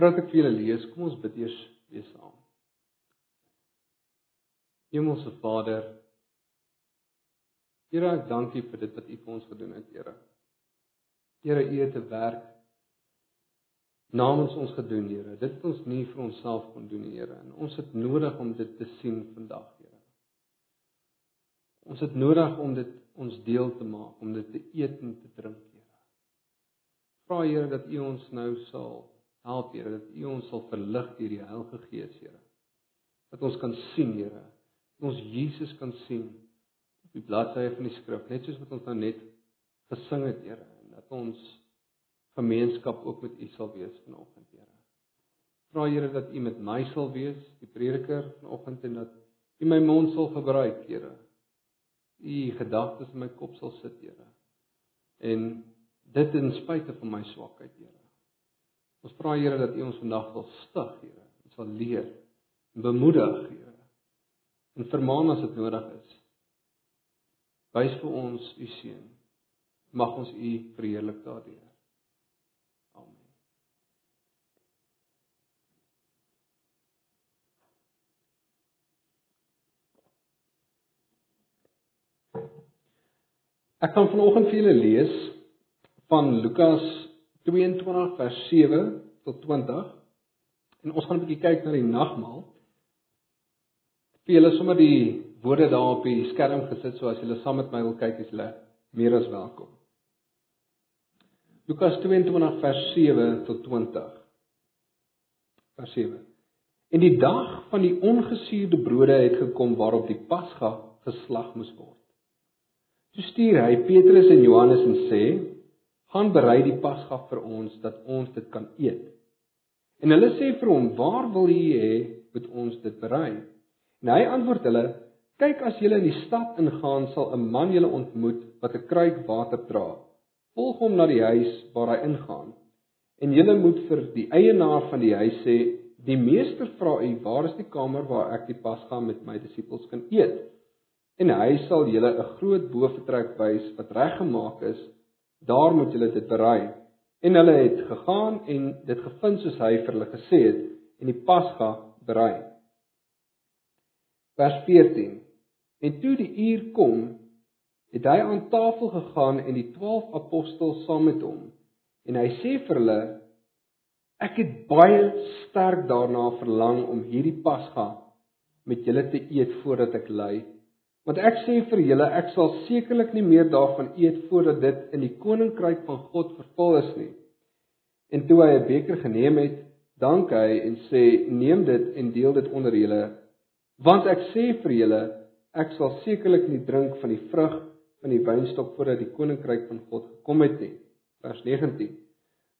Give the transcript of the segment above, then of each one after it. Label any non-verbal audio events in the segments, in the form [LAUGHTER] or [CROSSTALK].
Voordat ek vir julle lees, kom ons bid eers weer saam. Hemelse Vader, Here, ek dank U vir dit wat U vir ons gedoen het, Here. Here, U het 'n werk namens ons gedoen, Here. Dit het ons nie vir onsself kon doen, Here, en ons het nodig om dit te sien vandag, Here. Ons het nodig om dit ons deel te maak, om dit te eet en te drink, Here. Vra Here dat U ons nou sal help, Here, dat U ons sal verlig deur die Heilige Gees, Here. Dat ons kan sien, Here, dat ons Jesus kan sien op die bladsye van die skrif, net soos wat ons nou net gesing het, Here, en dat ons gemeenskap ook met U sal wees vanoggend, Here. Vra Here dat U met my sal wees, die prediker vanoggend en dat U my mond sal gebruik, Here. U gedagtes in my kop sal sit, Here. En dit ten spyte van my swakheid, Here. Ons vra Here dat U ons vandag sal stig, Here. Ons sal leer en bemoedig, Here. En vermaan as dit nodig is. Wys vir ons U seën. Mag ons U verheerlik daardeur. Amen. Ek gaan vanoggend vir julle lees van Lukas 22 vers 7 tot 20. En ons gaan 'n bietjie kyk na die nagmaal. Vir julle sommer die woorde daar op die skerm gesit so as julle saam met my wil kyk, is julle meer as welkom. Lukas 22 vers 7 tot 20. Vers 7. En die dag van die ongesuurde brode het gekom waarop die Pasga geslag moes word. Toe stuur hy Petrus en Johannes en sê: "Gaan berei die Pasga vir ons dat ons dit kan eet." En hulle sê vir hom: "Waar wil jy hê moet ons dit berei?" En hy antwoord hulle: "Kyk as julle in die stad ingaan, sal 'n man julle ontmoet wat 'n kruik water dra. Volg hom na die huis waar hy ingaan. En julle moet vir die eienaar van die huis sê: "Die meester vra u, waar is die kamer waar ek die Pasga met my disippels kan eet?" En hy sal julle 'n groot boefretrek wys wat reggemaak is. Daar moet julle dit berei. En hulle het gegaan en dit gevind soos hy vir hulle gesê het en die Pasga berei. Vers 14. En toe die uur kom, het hy aan tafel gegaan en die 12 apostels saam met hom. En hy sê vir hulle: Ek het baie sterk daarna verlang om hierdie Pasga met julle te eet voordat ek ly. Want ek sê vir julle, ek sal sekerlik nie meer daarvan eet voordat dit in die koninkryk van God vervul is nie. En toe hy 'n beker geneem het, dank hy en sê: "Neem dit en deel dit onder julle, want ek sê vir julle, ek sal sekerlik nie drink van die vrug van die wynstok voordat die koninkryk van God gekom het nie." Vers 19.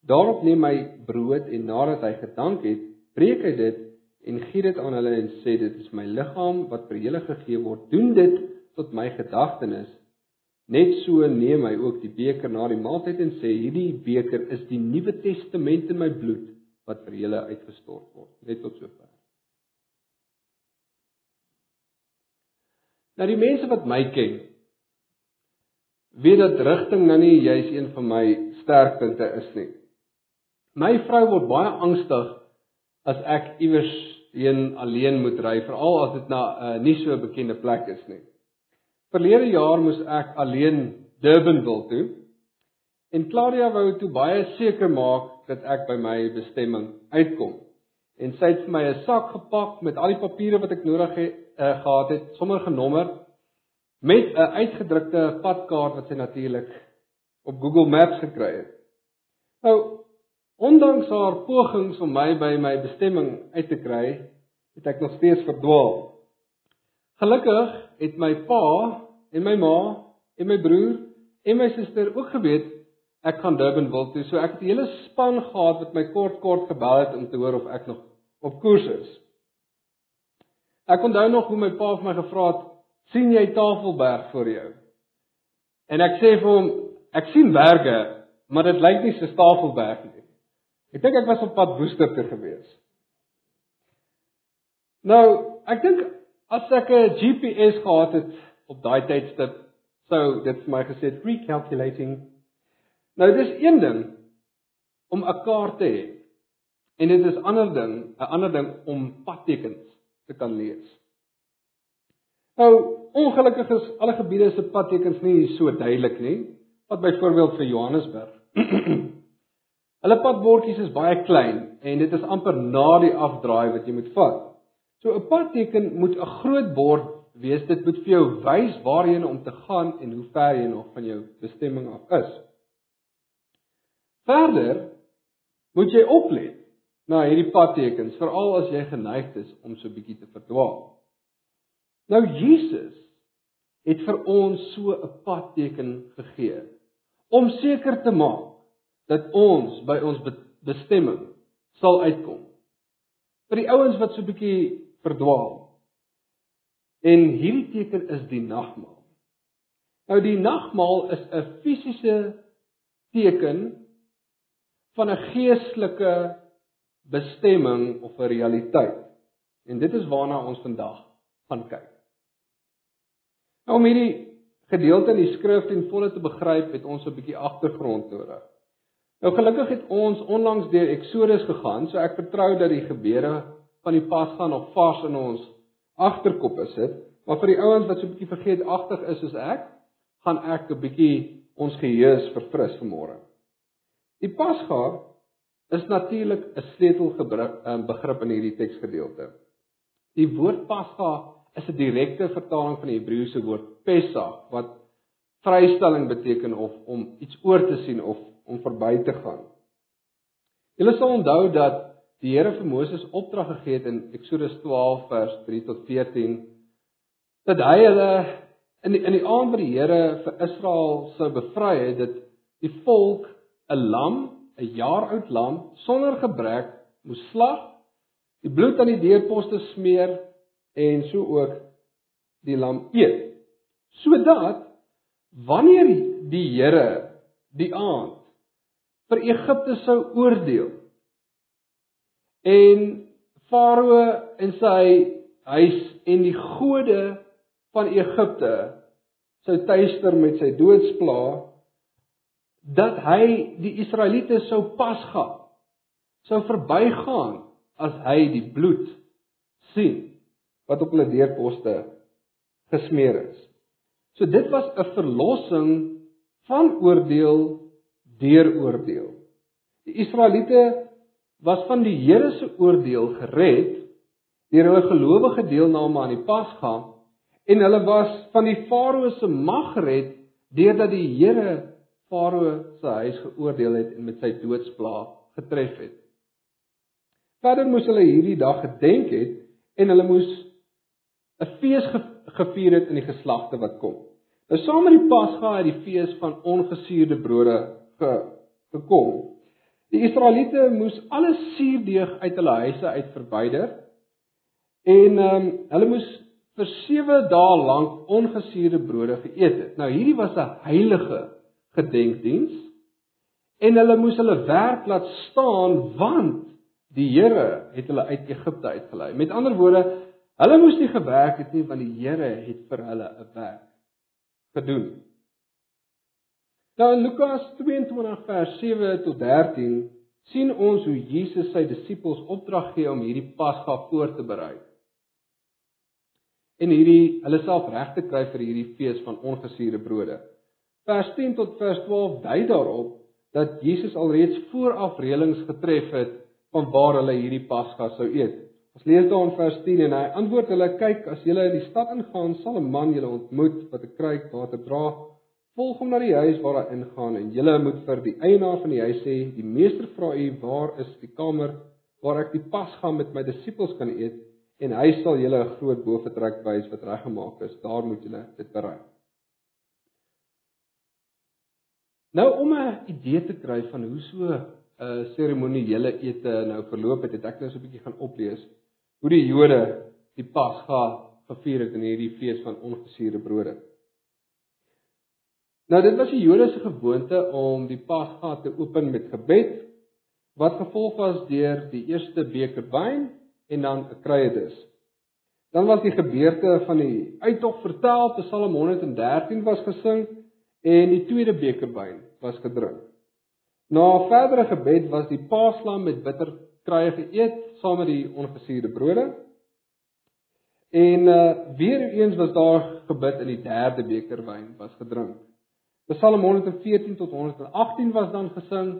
Daarop neem hy brood en nadat hy gedank het, breek hy dit en gee dit aan hulle en sê dit is my liggaam wat vir julle gegee word. Doen dit tot my gedagtenis. Net so neem hy ook die beker na die maaltyd en sê hierdie beker is die Nuwe Testament in my bloed wat vir julle uitgestort word. Net tot sover. Nou die mense wat my ken, weet dat rigting nou nie juis een van my sterkpunte is nie. My vrou word baie angstig as ek iewers heen alleen moet ry, veral as dit na 'n uh, nie so bekende plek is nie. Verlede jaar moes ek alleen Durban wil toe. En Claudia wou toe baie seker maak dat ek by my bestemming uitkom. En sy het vir my 'n sak gepak met al die papiere wat ek nodig het uh, gehad het, sommer genommer met 'n uitgedrukte padkaart wat sy natuurlik op Google Maps gekry het. Nou, Ondanks haar pogings om my by my bestemming uit te kry, het ek nog steeds verdwaal. Gelukkig het my pa en my ma en my broer en my suster ook geweet ek gaan Durban wil toe, so ek het 'n hele span gehad wat my kort kort gebel het om te hoor of ek nog op koers is. Ek onthou nog hoe my pa vir my gevra het, "Sien jy Tafelberg voor jou?" En ek sê vir hom, "Ek sien berge, maar dit lyk nie so Tafelberg nie." Ek dink ek was op pad Woester toe gewees. Nou, ek dink as ek 'n GPS gehad het op daai tydstip, sou dit vir my gesê het recalculating. Nou dis een ding om 'n kaart te hê. En dit is ander ding, 'n ander ding om padtekens te kan lees. Nou, ongelukkig is alle gebiede se padtekens nie so duidelik nie. Wat byvoorbeeld vir Johannesburg. [CLEARS THROAT] Hulle padbordjies is baie klein en dit is amper na die afdraai wat jy moet vat. So 'n padteken moet 'n groot bord wees. Dit moet vir jou wys waarheen om te gaan en hoe ver jy nog van jou bestemming af is. Verder moet jy oplet na hierdie padtekens, veral as jy geneig is om so bietjie te verdwaal. Nou Jesus het vir ons so 'n padteken gegee om seker te maak dat ons by ons bestemming sal uitkom. Vir die ouens wat so 'n bietjie verdwaal. En hierdie teken is die nagmaal. Nou die nagmaal is 'n fisiese teken van 'n geestelike bestemming of 'n realiteit. En dit is waarna ons vandag gaan kyk. Nou om hierdie gedeelte in die skrif ten volle te begryp, het ons 'n bietjie agtergrond nodig. Nou gelukkig het ons onlangs deur Exodus gegaan, so ek vertrou dat die gebeure van die Pasga nog vars in ons agterkoppe sit. Maar vir die ouens wat so 'n bietjie vergeetagtig is soos ek, gaan ek 'n bietjie ons geheue verfris vanmôre. Die Pasga is natuurlik 'n sleutelbegrip in hierdie teksgedeelte. Die woord Pasga is 'n direkte vertaling van die Hebreëse woord Pesach wat vrystelling beteken of om iets oor te sien of om verby te gaan. Julle sal onthou dat die Here vir Moses opdrag gegee het in Eksodus 12 vers 3 tot 14 dat hy hulle in die, in die aand wat die Here vir Israel sou bevry het dat die volk 'n lam, 'n jaar oud lam sonder gebrek moes slag, die bloed aan die deurposte smeer en so ook die lam eet. Sodat wanneer die Here die aand vir Egipte sou oordeel. En Farao en sy huis en die gode van Egipte sou tuister met sy doodsplaag dat hy die Israeliete sou pasgaan sou verbygaan as hy die bloed sien wat op hulle deurposte gesmeer is. So dit was 'n verlossing van oordeel deur oordeel. Die Israeliete was van die Here se oordeel gered deur hulle gelowige deelname aan die Pasga en hulle was van die Farao se mag gered deurdat die Here Farao se huis geoordeel het en met sy doodsplaag getref het. Verder moes hulle hierdie dag gedenk het en hulle moes 'n fees gevier het in die geslagte wat kom. Nou saam met die Pasga het die fees van ongesuurde brode ge, gekom. Die Israeliete moes alle suurdeeg uit hulle huise uit verwyder en ehm um, hulle moes vir 7 dae lank ongesuurde brode geëet het. Nou hierdie was 'n heilige gedenkdiens en hulle moes hulle werk laat staan want die Here het hulle uit Egipte uitgelei. Met ander woorde, hulle moes nie gewerk het nie want die Here het vir hulle 'n werk gedoen. Nou in Lukas 22 vers 7 tot 13 sien ons hoe Jesus sy disippels opdrag gee om hierdie Pasga voor te berei. En hierdie hulle self reg te kry vir hierdie fees van ongesuurde brode. Vers 10 tot vers 12 dui daarop dat Jesus alreeds vooraf reëlings getref het van waar hulle hierdie Pasga sou eet. Ons lees daar in vers 10 en hy antwoord hulle: "Kyk, as julle in die stad ingaan, sal 'n man julle ontmoet wat 'n kruik water dra." Volg hom na die huis waar hy ingaan en julle moet vir die eienaar van die huis sê: "Die meester vra u, waar is die kamer waar ek die pas gaan met my disippels kan eet?" En hy sal julle 'n groot boefretrek wys wat reggemaak is. Daar moet julle dit berei. Nou om 'n idee te kry van hoe so 'n uh, seremoniele ete nou verloop het, het ek nou so 'n bietjie gaan oplees hoe die Jode die Pasga gevier het in hierdie fees van ongesuurde brode. Nou dit was die Jode se gewoonte om die Pasga te open met gebed wat gevolg was deur die eerste beker wyn en dan 'n kruiedis. Dan was die gebeurte van die uittog vertel, Psalm 113 was gesing en die tweede beker wyn was gedrink. Na verdere gebed was die paaslam met bitter kruie geëet saam met die ongesuurde brode. En uh weer eens was daar gebid in die derde beker wyn was gedrink. Psalm 114 tot 118 was dan gesing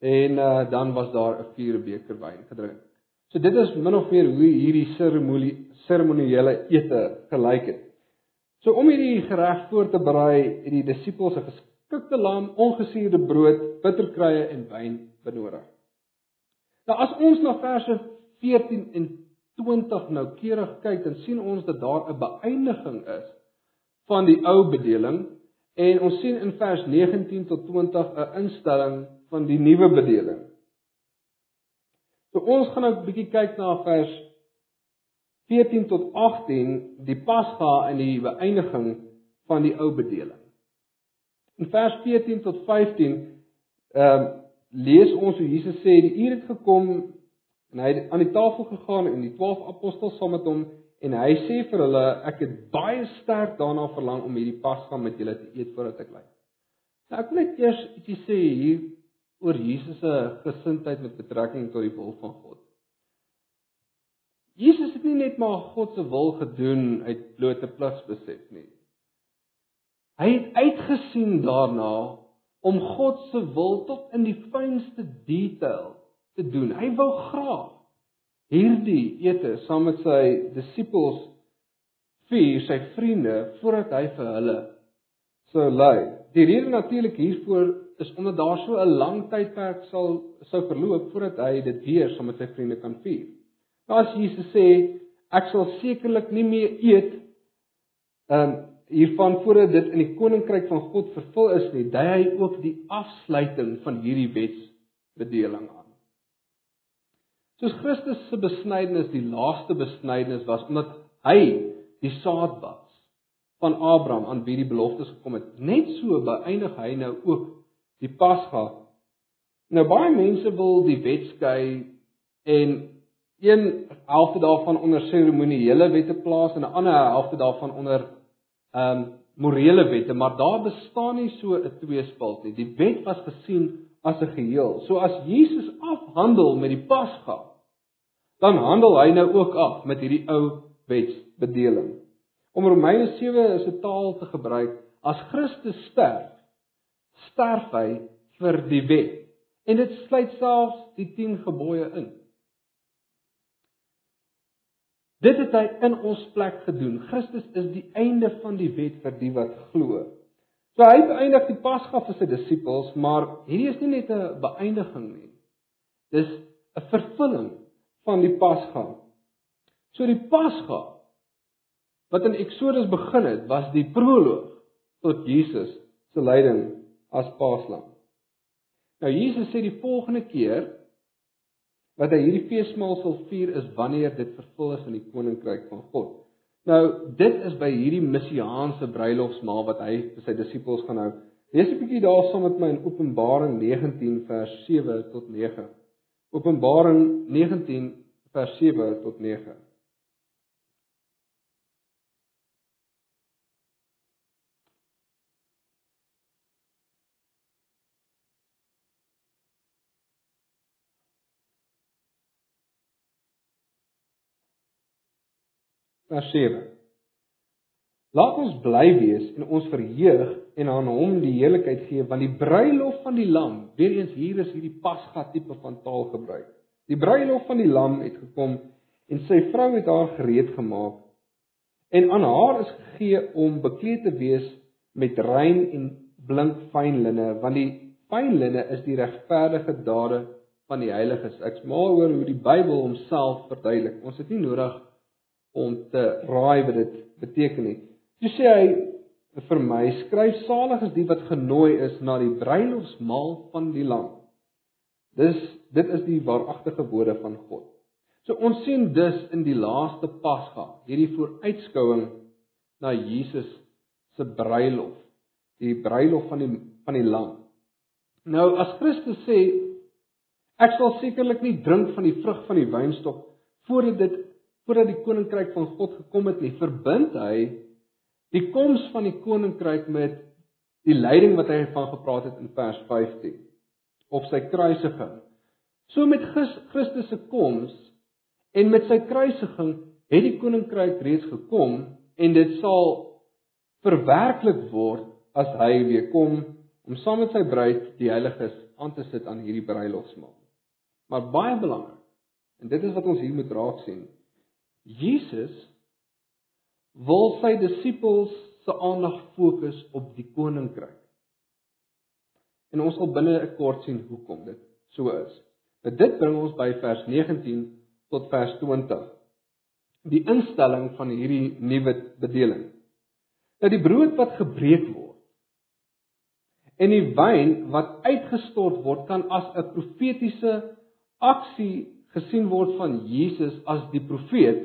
en uh dan was daar 'n vierde beker wyn gedrink. So dit is min of meer hoe hierdie seremonie seremoniele ete gelyk het. So om hierdie gereg voor te berei, het die disippels 'n geskikte lam, ongesuurde brood, bitterkruie en wyn benodig. Nou as ons na verse 14 en 20 nou keurig kyk, dan sien ons dat daar 'n beëindiging is van die ou bedeling en ons sien in vers 19 tot 20 'n instelling van die nuwe bedeling. So ons gaan nou 'n bietjie kyk na vers 14 tot 18, die Pasga en die beëindiging van die ou bedeling. In vers 14 tot 15 ehm uh, lees ons hoe Jesus sê die uur het gekom en hy het aan die tafel gegaan en die 12 apostels saam met hom en hy sê vir hulle ek het baie sterk daarna verlang om hierdie Pasga met julle te eet voordat ek ly. Nou ek wil net eers ietsie sê hier oor Jesus se gesindheid met betrekking tot die wil van God. Jesus het nie net maar God se wil gedoen uit blote pligsbesef nie. Hy het uitgesien daarna om God se wil tot in die fynste detail te doen. Hy wou graag hierdie ete saam met sy disippels vier, sy vriende, voordat hy vir hulle sou lei. Die rede natuurlik hiervoor is omdat daar so 'n lang tydperk sal sou verloop voordat hy dit weer saam met sy vriende kan vier. Nou as Jesus sê ek sal sekerlik nie meer eet um hiervan voordat dit in die koninkryk van God vervul is nie, dui hy ook die afsluiting van hierdie wetsbedeling aan. Soos Christus se besnydenis die laaste besnydenis was omdat hy die saad was van Abraham aan wie die beloftes gekom het, net so beëindig hy nou ook die Pasga. Nou baie mense wil die wet skei en een helfte daarvan onder seremoniele wette plaas en 'n ander helfte daarvan onder ehm um, morele wette, maar daar bestaan nie so 'n tweespalt nie. Die wet was gesien as 'n geheel. So as Jesus afhandel met die Pasga, dan handel hy nou ook af met hierdie ou wetsbedeling. Om Romeine 7 is 'n taal te gebruik, as Christus sterf, sterf hy vir die wet. En dit sluit selfs die 10 gebooie in. Dit het hy in ons plek gedoen. Christus is die einde van die wet vir die wat glo. So hy beëindig die Pasga vir sy disippels, maar hierdie is nie net 'n beëindiging nie. Dis 'n vervulling van die Pasga. So die Pasga wat in Eksodus begin het, was die proloog tot Jesus se lyding as paaslam. Nou Jesus sê die volgende keer wat hy hierdie feesmaal sal vier is wanneer dit vervul is in die koninkryk van God. Nou dit is by hierdie messiaanse bruilofsmaal wat hy vir sy disippels gaan hou. Lees 'n bietjie daarsaam met my in Openbaring 19 vers 7 tot 9. Openbaring 19 vers 7 tot 9. vers 7. Laat ons bly wees en ons verheug en aan hom die heerlikheid gee want die bruilof van die lam, weer eens hier is hierdie pasga tipe van taal gebruik. Die bruilof van die lam het gekom en sy vrou het haar gereed gemaak. En aan haar is gegee om bekleed te wees met rein en blink fyn linne want die fyn linne is die regverdige dade van die heiliges. Ek smaal oor hoe die Bybel homself verduidelik. Ons het nie nodig om te raai wat dit beteken nie. Toe sê hy vir my: "Skryf salig is die wat genooi is na die bruilofsmaal van die Lam." Dis dit is die waaragtige woorde van God. So ons sien dus in die laaste Pasga hierdie vooruitskouing na Jesus se bruilof, die bruilof van die van die Lam. Nou as Christus sê ek sal sekerlik nie drink van die vrug van die wynstok voordat dit voordat die koninkryk van God gekom het nie, verbind hy die koms van die koninkryk met die lyding wat hy van gepraat het in vers 15 of sy kruisiging. So met Christus se koms en met sy kruisiging het die koninkryk reeds gekom en dit sal verwerklik word as hy weer kom om saam met sy bruid die heiliges aan te sit aan hierdie bruilofsmaal. Maar baie belangrik en dit is wat ons hier moet raak sien. Jesus wil sy disippels se aandag fokus op die koninkryk. En ons sal binne 'n kort sien hoekom dit so is. Nou dit bring ons by vers 19 tot vers 20. Die instelling van hierdie nuwe bedeling. Dat die brood wat gebreek word en die wyn wat uitgestort word kan as 'n profetiese aksie gesien word van Jesus as die profeet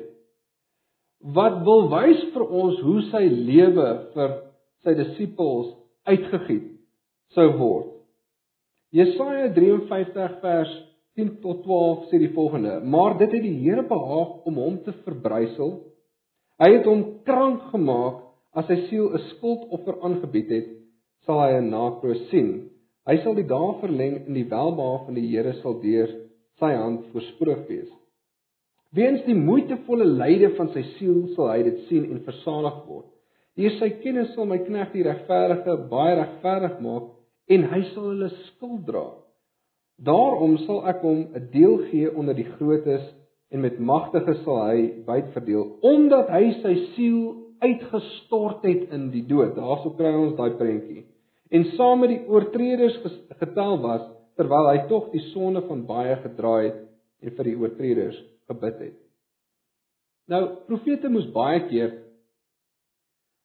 wat wil wys vir ons hoe sy lewe vir sy disippels uitgegiet sou word. Jesaja 53 vers 10 tot 12 sê die volgende: Maar dit het die Here behaag om hom te verbrysel. Hy het hom krank gemaak as sy siel 'n skuldoffer aangebied het, sal hy 'n nakroos sien. Hy sal die dae verleng en die welbehaag van die Here sal deur sy hand voorspoeg wees. Weens die moeitevolle lyde van sy siel sal hy dit sien en versadig word. Deur sy kennis sal my knegt die regverdige baie regverdig maak en hy sal hulle skuld dra. Daarom sal ek hom 'n deel gee onder die grootes en met magtiges sal hy byt verdeel omdat hy sy siel uitgestort het in die dood. Daarso kry ons daai prentjie. En saam met die oortreders getel was terwyl hy tog die sonde van baie gedra het en vir die oortreders gebid het. Nou profete moes baie keer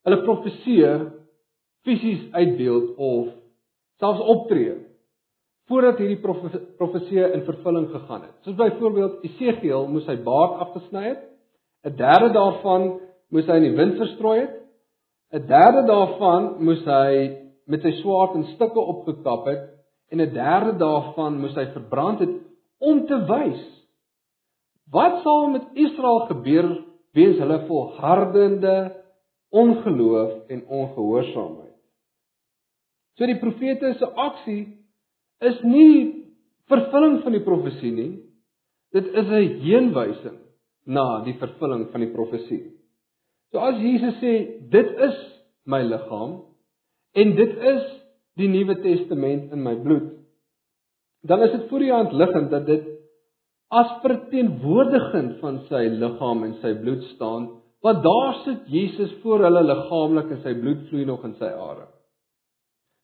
hulle profeseë fisies uitbeeld of selfs optree voordat hierdie profeseë in vervulling gegaan het. Soos byvoorbeeld Esegiel moes sy baard afgesny het. 'n Derde daarvan moes hy in die wind verstrooi het. 'n Derde daarvan moes hy met sy swaard in stukke opgekap het en 'n derde daarvan moes hy verbrand het om te wys wat sal met Israel gebeur weens hulle volhardende ongeloof en ongehoorsaamheid. So die profete se aksie is nie vervulling van die profesie nie. Dit is 'n heenwysing na die vervulling van die profesie. So as Jesus sê dit is my liggaam en dit is die Nuwe Testament in my bloed, dan is dit voor die hand liggend dat dit as verteenwoordiging van sy liggaam en sy bloed staan, want daar sit Jesus voor hulle liggaamlik en sy bloed vloei nog in sy are.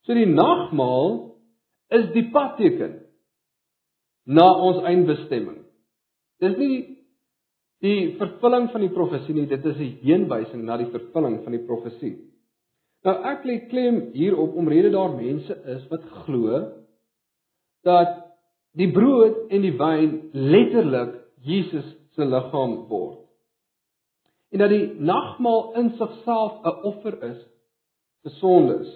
So die nagmaal is die padteken na ons eindbestemming. Dis nie die vervulling van die profesie nie, dit is 'n heenwysing na die vervulling van die profesie. Nou ek lê klem hierop omrede daar mense is wat glo dat die brood en die wyn letterlik Jesus se liggaam word. En dat die nagmaal in sigself 'n offer is vir sondes.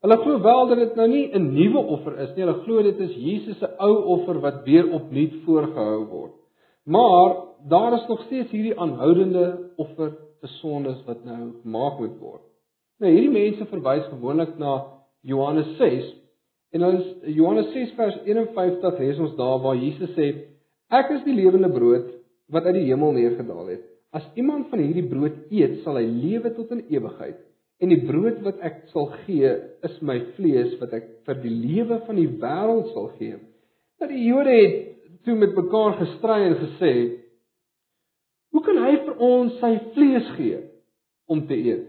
Hulle glo wel dat dit nou nie 'n nuwe offer is nie. Hulle glo dit is Jesus se ou offer wat weer opnuut voorgehou word. Maar daar is nog steeds hierdie aanhoudende offer vir sondes wat nou gemaak moet word. Nou hierdie mense verwys gewoonlik na Johannes 6 en dan is Johannes 6 vers 51 lees ons daar waar Jesus sê ek is die lewende brood wat uit die hemel neergedaal het. As iemand van hierdie brood eet, sal hy lewe tot in ewigheid. En die brood wat ek sal gee, is my vlees wat ek vir die lewe van die wêreld sal gee. Dat die Jode het toe met mekaar gestry en gesê: "Hoe kan hy vir ons sy vlees gee om te eet?"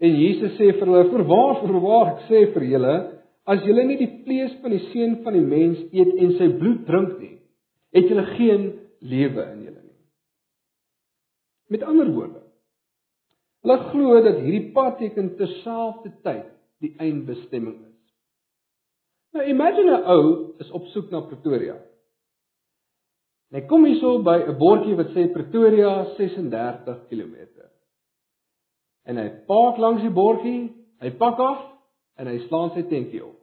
En Jesus sê vir hulle: "Verwaar, verwaar, ek sê vir julle, as julle nie die vlees van die seun van die mens eet en sy bloed drink nie, het julle geen lewe in julle nie." Met ander woorde, Hulle glo dat hierdie padteken terselfdertyd die eindbestemming is. Nou imagine 'n ou is op soek na Pretoria. Hy kom hierso by 'n bordjie wat sê Pretoria 36 km. En hy park langs die bordjie, hy pak af en hy slaan sy tentjie op.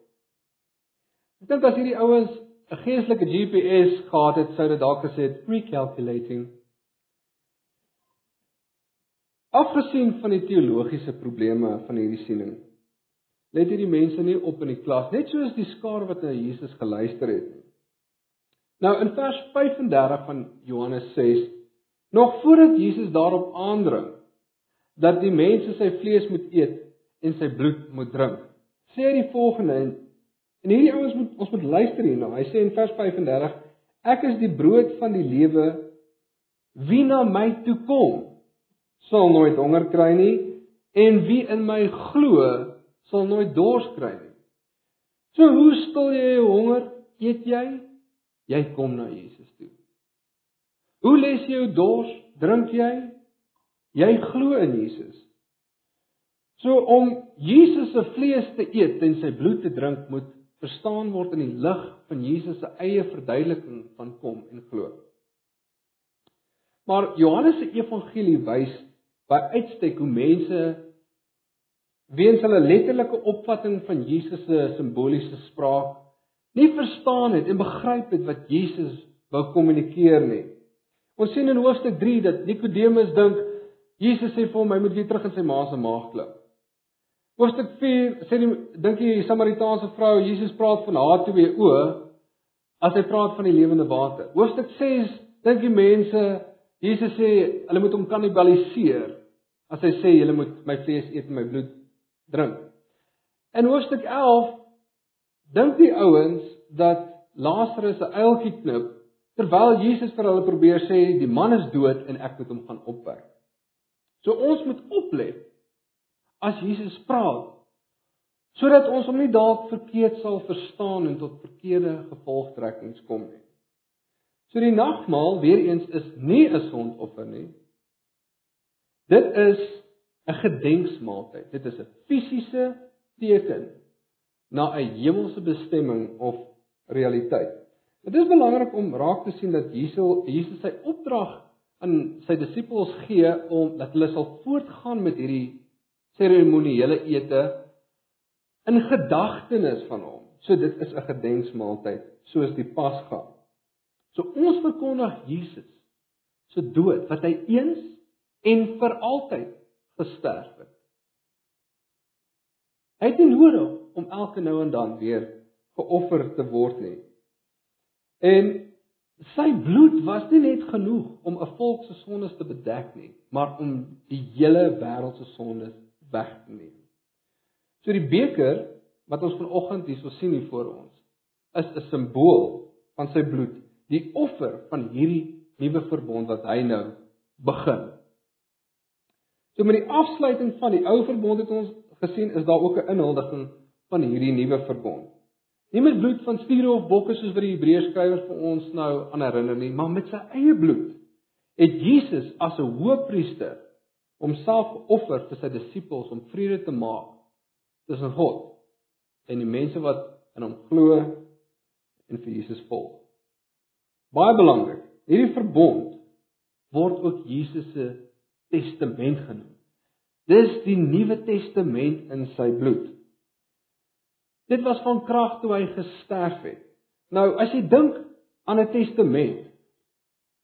Ek dink as hierdie ouens 'n geestelike GPS gehad het, sou dit dalk gesê het pre-calculating Afgesien van die teologiese probleme van hierdie siening, let hierdie mense nie op in die klas net soos die skaar wat na Jesus geluister het nie. Nou in vers 35 van Johannes 6, nog voordat Jesus daarop aandring dat die mense sy vlees moet eet en sy bloed moet drink, sê hy die volgende en, en hierdie ouens moet ons moet luister hierna. Hy sê in vers 35: Ek is die brood van die lewe. Wie na my toe kom, sal nooit honger kry nie en wie in my glo, sal nooit dors kry nie. So hoe stil jy jou honger? Eet jy? Jy kom na Jesus toe. Hoe les jy jou dors? Drink jy? Jy glo in Jesus. So om Jesus se vlees te eet en sy bloed te drink moet verstaan word in die lig van Jesus se eie verduideliking van kom en glo. Maar Johannes se evangelie wys by uitstek hoe mense weens hulle letterlike opvatting van Jesus se simboliese spraak nie verstaan het en begryp het wat Jesus wou kommunikeer nie. Ons sien in hoofstuk 3 dat Nikodemus dink Jesus sê vir hom hy moet weer terug in sy ma se maag klim. Hoofstuk 4 sê die dink die Samaritaanse vrou Jesus praat van haar twee oë as hy praat van die lewende water. Hoofstuk 6 dink die mense Jesus sê hulle moet hom kannibaliseer as hy sê julle moet my vlees eet en my bloed drink. In hoofstuk 11 dink die ouens dat Lazarus 'n uiltjie knip terwyl Jesus vir hulle probeer sê die man is dood en ek moet hom gaan opwek. So ons moet oplet as Jesus praat sodat ons hom nie dalk verkeerd sal verstaan en tot verkeerde gevolgtrekkings kom nie. So die nagmaal weer eens is nie 'n sondoffer nie. Dit is 'n gedenksmaaltyd. Dit is 'n fisiese teken na 'n hemelse bestemming of realiteit. Dit is belangrik om raak te sien dat Jesus Jesus sy opdrag aan sy disippels gee om dat hulle sal voortgaan met hierdie seremoniele ete in gedagtenis van hom. So dit is 'n gedenksmaaltyd soos die Pasga. So ons verkondig Jesus se dood wat hy eens en vir altyd gesterf het. Hy het nie nodig om elke nou en dan weer geoffer te word nie. En sy bloed was nie net genoeg om 'n volk se sondes te bedek nie, maar om die hele wêreld se sondes weg te neem. So die beker wat ons vanoggend hierso sien hier voor ons, is 'n simbool van sy bloed, die offer van hierdie nuwe verbond wat hy nou begin. So met die afsluiting van die ou verbond het ons gesien is daar ook 'n inhuldiging van hierdie nuwe verbond. Nie met bloed van stiere of bokke soos wat die Hebreërs skrywer vir ons nou aan herinner nie, maar met sy eie bloed het Jesus as 'n hoëpriester homself geoffer vir sy disippels om vrede te maak tussen God en die mense wat in hom glo en vir Jesus volg. Baie belangrik, hierdie verbond word ook Jesus se testament genoem. Dis die Nuwe Testament in sy bloed. Dit was van krag toe hy gesterf het. Nou as jy dink aan 'n testament,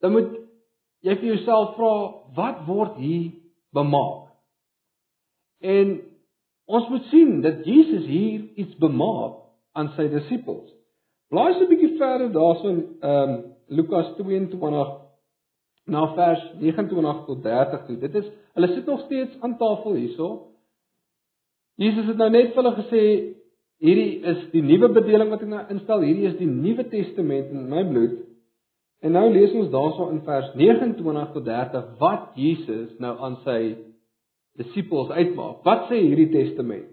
dan moet jy vir jouself vra, wat word hier bemaak? En ons moet sien dat Jesus hier iets bemaak aan sy disippels. Blaai so 'n bietjie verder daarson ehm um, Lukas 22 na vers 29 tot 30 toe. Dit is hulle sit nog steeds aan tafel hierso. Jesus het nou net vir hulle gesê hierdie is die nuwe bedeling wat ek nou instel. Hierdie is die Nuwe Testament in my bloed. En nou lees ons daarso in vers 29 tot 30 wat Jesus nou aan sy disippels uitmaak. Wat sê hierdie testament?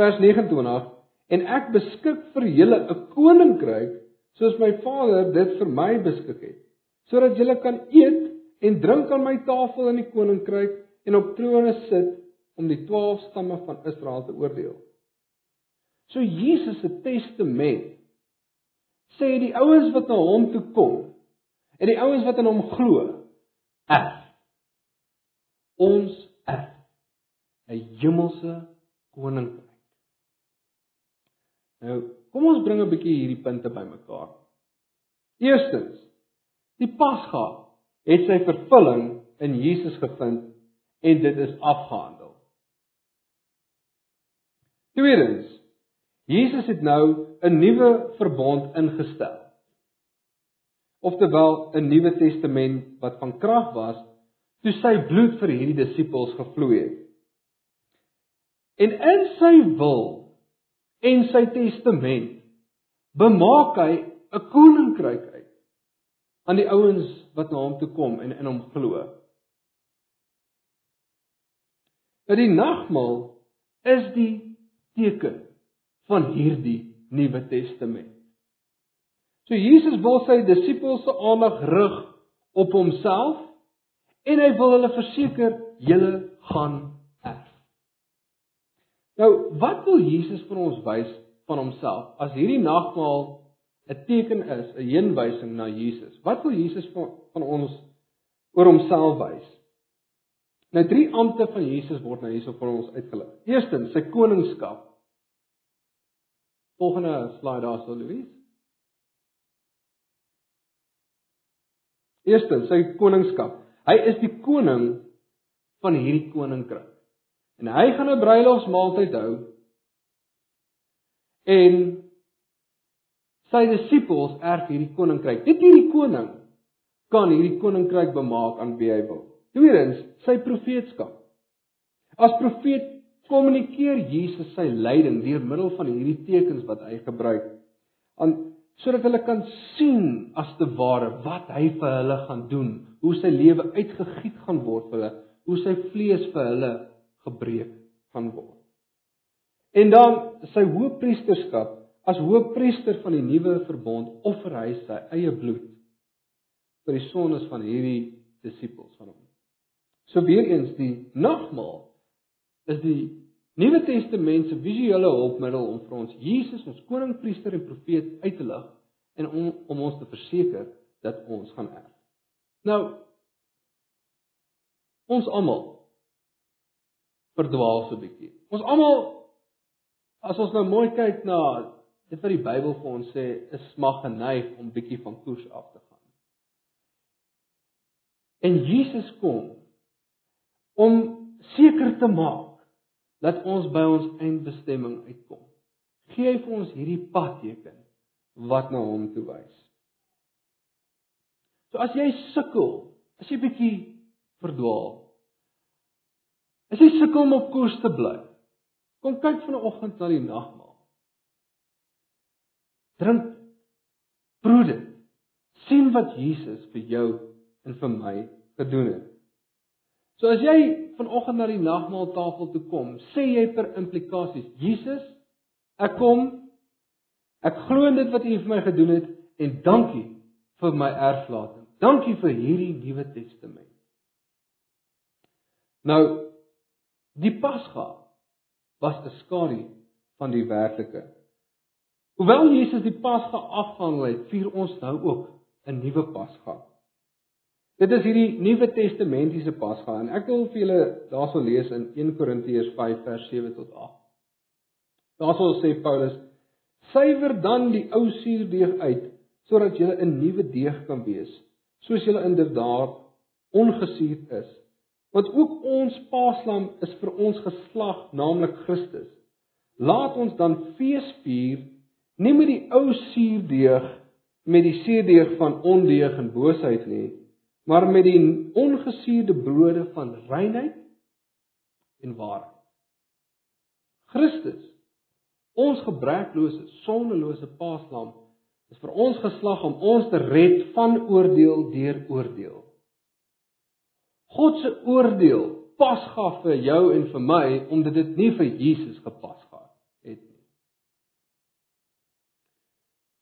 Vers 29 En ek beskik vir julle 'n koninkryk soos my Vader dit vir my beskik het, sodat julle kan eet en drink aan my tafel in die koninkryk en op trone sit om die 12 stamme van Israel te oordeel. So Jesus se testament sê die ouens wat na hom toe kom en die ouens wat in hom glo, erf ons erf 'n hemelse koninkryk. Nou, Kom ons bring 'n bietjie hierdie punte bymekaar. Eerstens, die Pasga het sy vervulling in Jesus gevind en dit is afgehandel. Tweedens, Jesus het nou 'n nuwe verbond ingestel. Oftewel 'n Nuwe Testament wat van krag was toe sy bloed vir hierdie disippels gevloei het. En in sy wil en sy testament bemaak hy 'n koninkryk uit aan die ouens wat na hom toe kom en in hom glo. Dat die nagmaal is die teken van hierdie Nuwe Testament. So Jesus wil sy disippels se aandag rig op homself en hy wil hulle verseker julle gaan erf. Nou, wat wil Jesus vir ons wys van homself as hierdie nagmaal 'n teken is, 'n heenwysing na Jesus? Wat wil Jesus van, van ons oor homself wys? Nou drie amptes van Jesus word nou hierso vir ons uitgelig. Eerstens, sy koningskap. Volgende slide daar sou Louise. Eerstens, sy koningskap. Hy is die koning van hierdie koninkryk. En hy gaan 'n bruilofsmaaltyd hou. En sy disippels erf hierdie koninkryk. Dit hierdie koning kan hierdie koninkryk bemaak aan wie hy wil. Tweedens, sy profeetskap. As profeet kommunikeer Jesus sy lyding deur middel van hierdie tekens wat hy gebruik. Aan sodat hulle kan sien as te ware wat hy vir hulle gaan doen, hoe sy lewe uitgegiet gaan word vir hulle, hoe sy vlees vir hulle gebreek gaan word. En dan sy hoëpriesterskap as hoëpriester van die nuwe verbond offer hy sy eie bloed vir die sondes van hierdie disippels van hom. So weer eens die nagmaal is die Nuwe Testament se visuele hulpmiddel om vir ons Jesus, ons koning, priester en profeet uit te lig en om om ons te verseker dat ons gaan erf. Nou ons almal verdwaal so 'n bietjie. Ons almal as ons nou mooi kyk na dit wat die Bybel vir ons sê, is mag geneig om bietjie van koers af te gaan. En Jesus kom om seker te maak dat ons by ons eindbestemming uitkom. Gee hy vir ons hierdie padteken wat na hom toe wys. So as jy sukkel, as jy bietjie verdwaal, as jy sukkel om op koers te bly, kom kyk vanoggend na die nagmaal. Drink proe dit. sien wat Jesus vir jou en vir my gedoen het. So as jy vanoggend na die nagmaaltafel toe kom, sê jy per implikasies: Jesus, ek kom. Ek glo in dit wat U vir my gedoen het en dankie vir my erflating. Dankie vir hierdie Nuwe Testament. Nou die Pasga was 'n skadu van die werklike. Hoewel Jesus die Pasga afgehandel het, vier ons nou ook 'n nuwe Pasga. Dit is hierdie Nuwe Testamentiese Pasga en ek wil vir julle daarso lees in 1 Korintiërs 5 vers 7 tot 8. Daarso sê Paulus: "Suiwer dan die ou suurdeeg uit sodat julle 'n nuwe deeg kan wees, soos julle inderdaad ongesuurd is. Want ook ons Paaslam is vir ons geslag, naamlik Christus. Laat ons dan fees vier nie met die ou suurdeeg met die suurdeeg van ondeeg en boosheid nie." Maar met die ongesuurde brode van reinheid en waarheid. Christus, ons gebreklose, sondelose paaslam, is vir ons geslag om ons te red van oordeel deur oordeel. God se oordeel pas gaf vir jou en vir my omdat dit nie vir Jesus gepas gehad het nie.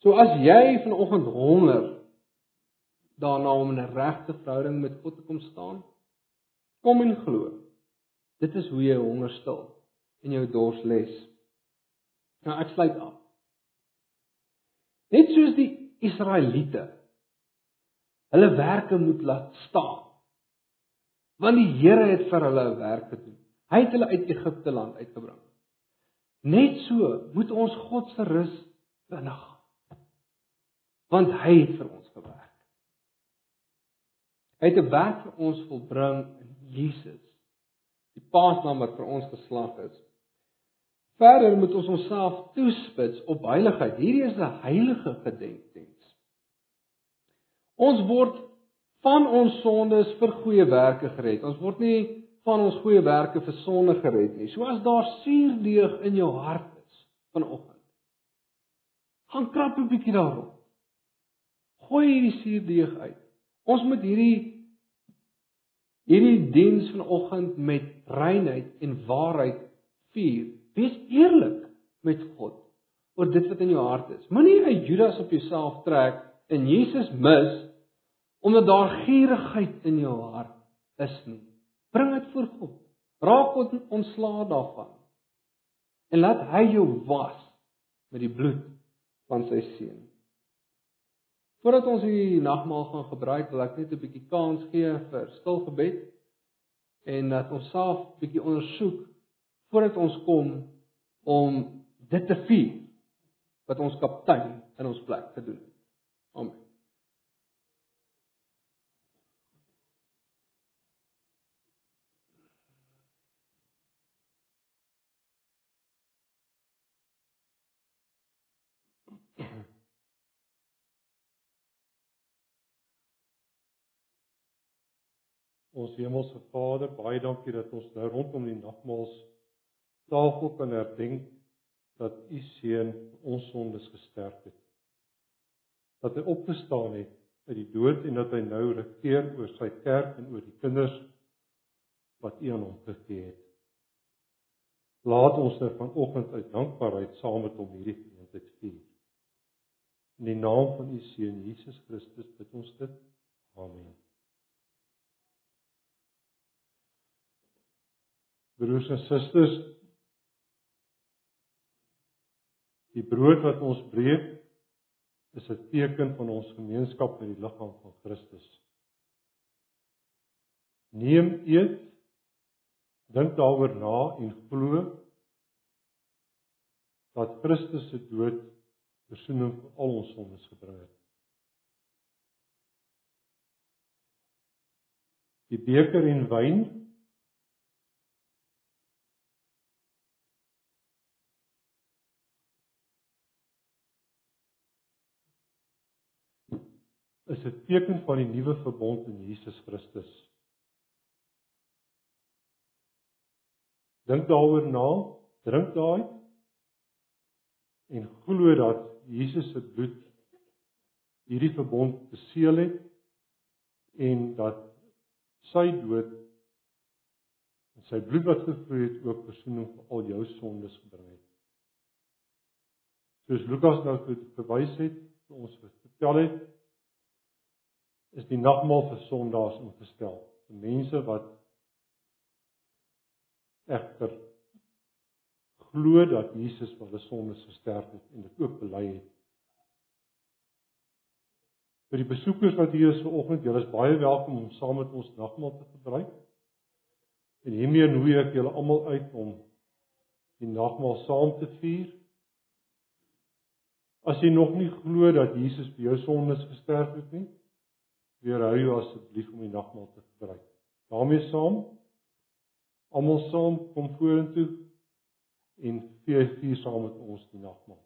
So as jy vanoggend honger daarna om in 'n regte verhouding met God te kom staan? Kom en glo. Dit is hoe jy honger stil en jou dors les. Nou ek sluit af. Net soos die Israeliete hulle werke moet laat staan. Want die Here het vir hulle 'n werk gedoen. Hy het hulle uit Egipte land uitgebring. Net so moet ons God se rus binnig. Want hy het vir ons gewerk. Hy het 'n werk vir ons volbring in Jesus. Die Paaslam wat vir ons geslag is. Verder moet ons onsself toespits op heiligheid. Hierdie is 'n heilige gedenkdiens. Ons word van ons sondes vir goeie werke gered. Ons word nie van ons goeie werke vir sonde gered nie. So as daar suurdeeg in jou hart is vanoggend, gaan krap 'n bietjie daarop. Gooi hierdie suurdeeg uit. Ons moet hierdie hierdie diens vanoggend met reinheid en waarheid vier. Wees eerlik met God oor dit wat in jou hart is. Moenie 'n Judas op jouself trek en Jesus mis omdat daar gierigheid in jou hart is nie. Bring dit voor God. Raak God ontslae daarvan. En laat hy jou was met die bloed van sy seun. Voordat ons die nagmaal gaan gebruik, wil ek net 'n bietjie kans gee vir stil gebed en dat ons self bietjie ondersoek voordat ons kom om dit te vier wat ons kaptein in ons plek gedoen het. Amen. Ons hemelse Vader, baie dankie dat ons nou rondom die nagmaals tafel kan herdenk dat u seun ons sondes gesterf het. Dat hy opgestaan het uit die dood en dat hy nou regeer oor sy kerk en oor die kinders wat u aan hom gegee het. Laat ons nou vanoggend uit dankbaarheid saam met hom hierdie geleentheid vier. In die naam van u seun Jesus Christus bid ons dit. Amen. Broers en susters, die brood wat ons breek is 'n teken van ons gemeenskap met die liggaam van Christus. Neem eet, dink daaroor na en glo dat Christus se dood verzoening vir al ons sondes gebring het. Die beker en wyn is 'n teken van die nuwe verbond in Jesus Christus. Dink daaroor na, drink daai en glo dat Jesus se bloed hierdie verbond beseël het en dat sy dood en sy bloed wat gevloei het ook verzoening vir al jou sondes gebring het. Soos Lukas nou verwys het, vir ons vertel het, is die nagmaal vir sondaars ingestel. Vir mense wat egter glo dat Jesus vir hulle sondes gesterf het en dit ook bely het. Vir die besoekers wat hier is vanoggend, julle is baie welkom om saam met ons nagmaal te gebruik. En hiermee nooi ek julle almal uit om die nagmaal saam te vier. As jy nog nie glo dat Jesus vir jou sondes gesterf het nie, weerhou jou asseblief om die nagmaal te gebruik. daarmee saam almal saam kom vorentoe en vier vier saam met ons die nagmaal.